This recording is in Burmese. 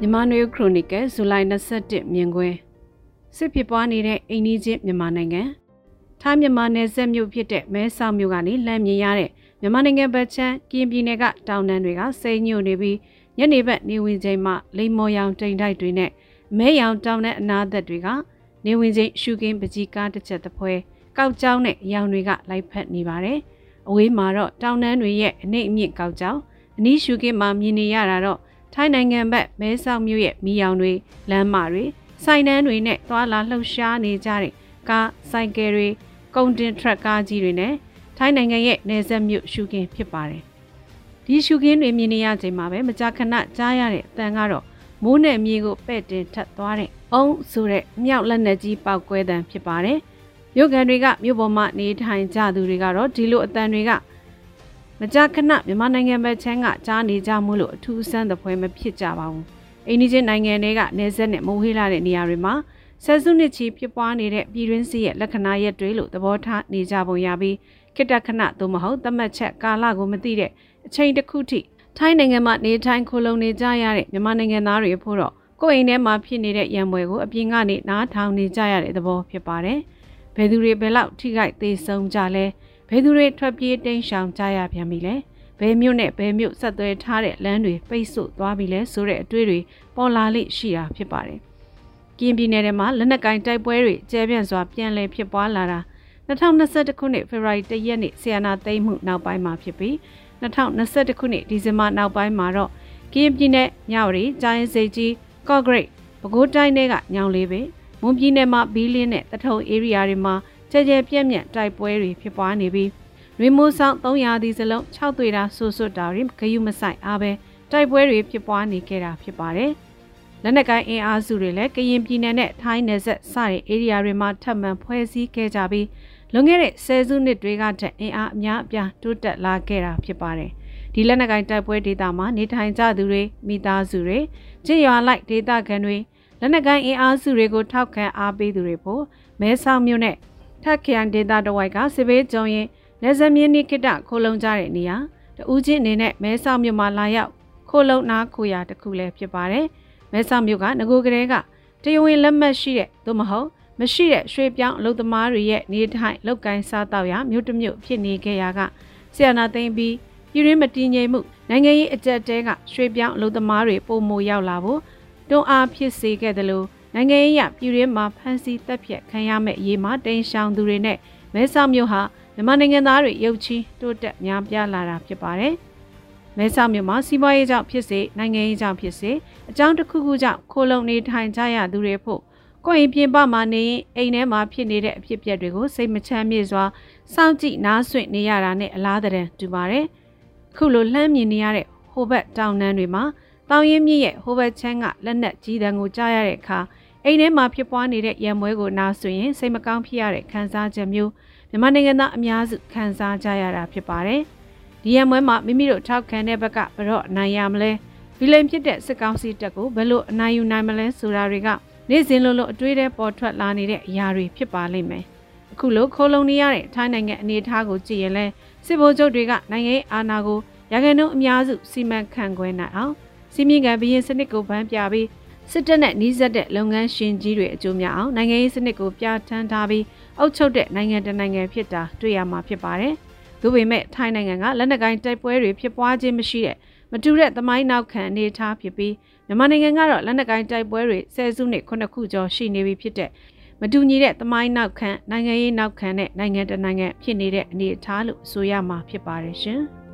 မြန်မာနွေခရိုနီကယ်ဇူလိုင်21မြင်ကွင်းစစ်ဖြစ်ပွားနေတဲ့အိန္ဒိချင်းမြန်မာနိုင်ငံထိုင်းမြန်မာနယ်စပ်မြို့ဖြစ်တဲ့မဲဆောက်မြို့ကနေလမ်းမြင်ရတဲ့မြန်မာနိုင်ငံဘက်ချမ်းကင်းပြည်နယ်ကတောင်တန်းတွေကစိန်ညို့နေပြီးညနေဘက်နေဝင်ချိန်မှာလိမ္မော်ရောင်တိမ်တိုက်တွေနဲ့မဲရောင်တောင်တဲ့အနာသက်တွေကနေဝင်ချိန်ရှုကင်းပကြီးကားတစ်ချက်တစ်ဖွဲကောက်ကြောင်းနဲ့ရောင်တွေကလိုက်ဖက်နေပါတယ်။အဝေးမှာတော့တောင်တန်းတွေရဲ့အနှိမ့်အမြင့်ကောက်ကြောင်းအနီးရှုကင်းမှာမြင်နေရတာတော့ ထိုင်းနိုင်ငံဘက်မဲဆောက်မြို့ရဲ့မီးရောင်တွေလမ်းမတွေစိုင်နှန်းတွေနဲ့သွာလာလှုပ်ရှားနေကြတဲ့ကားဆိုင်ကယ်တွေကုန်တင်ထရက်ကားကြီးတွေနဲ့ထိုင်းနိုင်ငံရဲ့နယ်စပ်မြို့ရှုခင်းဖြစ်ပါတယ်။ဒီရှုခင်းတွေမြင်နေရချိန်မှာပဲမကြာခဏကြားရတဲ့အတန်ကတော့မိုးနဲ့မြေကိုပဲ့တင်ထပ်သွားတဲ့အုံးဆိုတဲ့မြောက်လက်နက်ကြီးပောက်ကွဲတံဖြစ်ပါတယ်။မြို့ကန်တွေကမြို့ပေါ်မှာနေထိုင်ကြသူတွေကတော့ဒီလိုအတန်တွေက မကြာခဏမြန်မာနိုင်ငံဘက်ချမ်းကကြားနေကြမှုလို့အထူးဆန်းသပွဲမဖြစ်ကြပါဘူး။အိန္ဒိချင်းနိုင်ငံတွေကနေဆက်နဲ့မဝေးလာတဲ့နေရာတွေမှာဆယ်စုနှစ်ချီဖြစ်ပွားနေတဲ့ပြည်တွင်းစစ်ရဲ့လက္ခဏာရက်တွေလို့သဘောထားနေကြပုံရပြီးခိတခဏသို့မဟုတ်သတ်မှတ်ချက်ကာလကိုမသိတဲ့အချိန်တစ်ခုထိထိုင်းနိုင်ငံမှာနေထိုင်ခိုလုံနေကြရတဲ့မြန်မာနိုင်ငံသားတွေဖို့တော့ကိုယ်အိမ်ထဲမှာဖြစ်နေတဲ့ရံပွဲကိုအပြင်ကနေနားထောင်နေကြရတဲ့သဘောဖြစ်ပါတယ်။ဘယ်သူတွေဘယ်လောက်ထိခိုက်သေးဆုံးကြလဲ။ ဘယ်သူတွေထွက်ပြေးတိမ်းရှောင်ကြရပြန်ပြီလဲဘယ်မြို့နဲ့ဘယ်မြို့ဆက်သွဲထားတဲ့လမ်းတွေပိတ်ဆို့သွားပြီလဲဆိုတဲ့အတွေ့တွေပေါ်လာလိရှိတာဖြစ်ပါတယ်ကင်းပြည်နယ်ထဲမှာလက်နက်ကင်တိုက်ပွဲတွေကျဲပြန့်စွာပြန်လည်ဖြစ်ပွားလာတာ2021ခုနှစ်ဖေဖော်ဝါရီလရက်နေ့ဆီယနာသိမ်းမှုနောက်ပိုင်းမှာဖြစ်ပြီး2021ခုနှစ်ဒီဇင်ဘာနောက်ပိုင်းမှာတော့ကင်းပြည်နယ်ညော်ရီကျိုင်းစိတ်ကြီးကော့ဂရိတ်ပဲခူးတိုင်းတွေကညောင်လေးပဲမွန်ပြည်နယ်မှာဘီလင်းနဲ့တထုံ area တွေမှာ ကြဲကြဲပြက်ပြက်တိုက်ပွဲတွေဖြစ်ပွားနေပြီးရီမိုဆောင်300ဒီစလုံး6တွေ့တာဆူဆွတ်တာတွေဂယုမဆိုင်အားပဲတိုက်ပွဲတွေဖြစ်ပွားနေခဲ့တာဖြစ်ပါတယ်။လက်နက်ကိုင်းအင်အားစုတွေလည်းကရင်ပြည်နယ်နဲ့ထိုင်းနယ်စပ်စတဲ့ area တွေမှာထပ်မံဖွဲ့စည်းခဲ့ကြပြီးလွန်ခဲ့တဲ့ဆယ်စုနှစ်တွေကထက်အင်အားအများအပြားတိုးတက်လာခဲ့တာဖြစ်ပါတယ်။ဒီလက်နက်ကိုင်းတိုက်ပွဲဒေသမှာနေထိုင်ကြသူတွေမိသားစုတွေကြည်ရွာလိုက်ဒေသခံတွေလက်နက်ကိုင်းအင်အားစုတွေကိုထောက်ခံအားပေးသူတွေဖို့မဲဆောက်မြို့နဲ့ ထက်ခရိုင်ဒေသတဝိုက်ကစစ်ဘေးကြုံရင်လက်ဇမင်းနိကိတခိုလုံကြတဲ့နေရာတူးချင်းအနေနဲ့မဲဆောက်မြို့မှာလာရောက်ခိုလုံနာခိုရာတစ်ခုလည်းဖြစ်ပါတယ်။မဲဆောက်မြို့ကငကိုကလေးကတရဝင်လက်မှတ်ရှိတဲ့သို့မဟုတ်မရှိတဲ့ရွှေပြောင်းအလုပ်သမားတွေရဲ့နေထိုင်လုပ်ကိုင်းစားတောက်ရာမြို့တစ်မြို့ဖြစ်နေခဲ့ရာကဆီယနာသိမ့်ပြီးပြည်ရင်းမတည်ငြိမ်မှုနိုင်ငံရေးအကြက်တဲကရွှေပြောင်းအလုပ်သမားတွေပုံမရောက်လာဖို့တွန်းအားဖြစ်စေခဲ့တယ်လို့ နိုင်ငံရေးရပြည်ရင်းမှာဖမ်းဆီးတပ်ဖြတ်ခံရမယ့်အရေးမှာတိန်ရှောင်သူတွေနဲ့မဲဆောက်မြို့ဟာမြန်မာနိုင်ငံသားတွေရုပ်ချီးတိုးတက်များပြားလာတာဖြစ်ပါတယ်။မဲဆောက်မြို့မှာစီးပွားရေးကြောင့်ဖြစ်စေနိုင်ငံရေးကြောင့်ဖြစ်စေအကြောင်းတစ်ခုခုကြောင့်ခိုလုံနေထိုင်ကြရသူတွေဖို့ကိုယ်ရင်ပြင်ပမှာနေရင်အိမ်ထဲမှာဖြစ်နေတဲ့အဖြစ်အပျက်တွေကိုစိတ်မချမ်းမြေ့စွာစောင့်ကြည့်နားဆွင့်နေရတာနဲ့အလားတန်တူပါတယ်။ခုလိုလှမ်းမြင်နေရတဲ့ဟိုဘက်တောင်တန်းတွေမှာ တောင်ရင်မြင့်ရဲ့ဟိုဘက်ချမ်းကလက်နက်ကြီးတန်းကိုကြားရတဲ့အခါအိမ်ထဲမှာဖြစ်ပွားနေတဲ့ရံမွဲကိုနားဆိုရင်စိတ်မကောင်းဖြစ်ရတဲ့ခံစားချက်မျိုးမြန်မာနိုင်ငံသားအများစုခံစားကြရတာဖြစ်ပါတယ်။ဒီရံမွဲမှာမိမိတို့ထောက်ခံတဲ့ဘက်ကဘရော့အနိုင်ရမလဲဗီလန်ဖြစ်တဲ့စစ်ကောင်စီတပ်ကိုဘယ်လိုအနိုင်ယူနိုင်မလဲဆိုတာတွေကနေ့စဉ်လိုလိုအတွေးထဲပေါ်ထွက်လာနေတဲ့အရာတွေဖြစ်ပါလိမ့်မယ်။အခုလိုခိုးလုံနေရတဲ့ထိုင်းနိုင်ငံအနေအထားကိုကြည့်ရင်လဲစစ်ဗိုလ်ချုပ်တွေကနိုင်ငံရေးအာဏာကိုရခိုင်နှုန်းအများစုစီမံခန့်ခွဲနိုင်အောင် စီမင်းကဘရင်စနစ်ကိုဗန်းပြပြီးစစ်တပ်နဲ့နှီးစပ်တဲ့လုပ်ငန်းရှင်ကြီးတွေအကျိုးများအောင်နိုင်ငံရေးစနစ်ကိုပြဋ္ဌာန်းထားပြီးအုပ်ချုပ်တဲ့နိုင်ငံတနိုင်ငံဖြစ်တာတွေ့ရမှာဖြစ်ပါတယ်။ဒါပေမဲ့ထိုင်းနိုင်ငံကလက်နက်ကိုင်တိုက်ပွဲတွေဖြစ်ပွားခြင်းမရှိတဲ့မတူတဲ့သမိုင်းနောက်ခံအနေထားဖြစ်ပြီးမြန်မာနိုင်ငံကတော့လက်နက်ကိုင်တိုက်ပွဲတွေဆယ်စုနှစ်ခုနှစ်ခုကျော်ရှိနေပြီဖြစ်တဲ့မတူညီတဲ့သမိုင်းနောက်ခံနိုင်ငံရေးနောက်ခံနဲ့နိုင်ငံတနိုင်ငံဖြစ်နေတဲ့အနေအထားလို့ဆိုရမှာဖြစ်ပါတယ်ရှင်။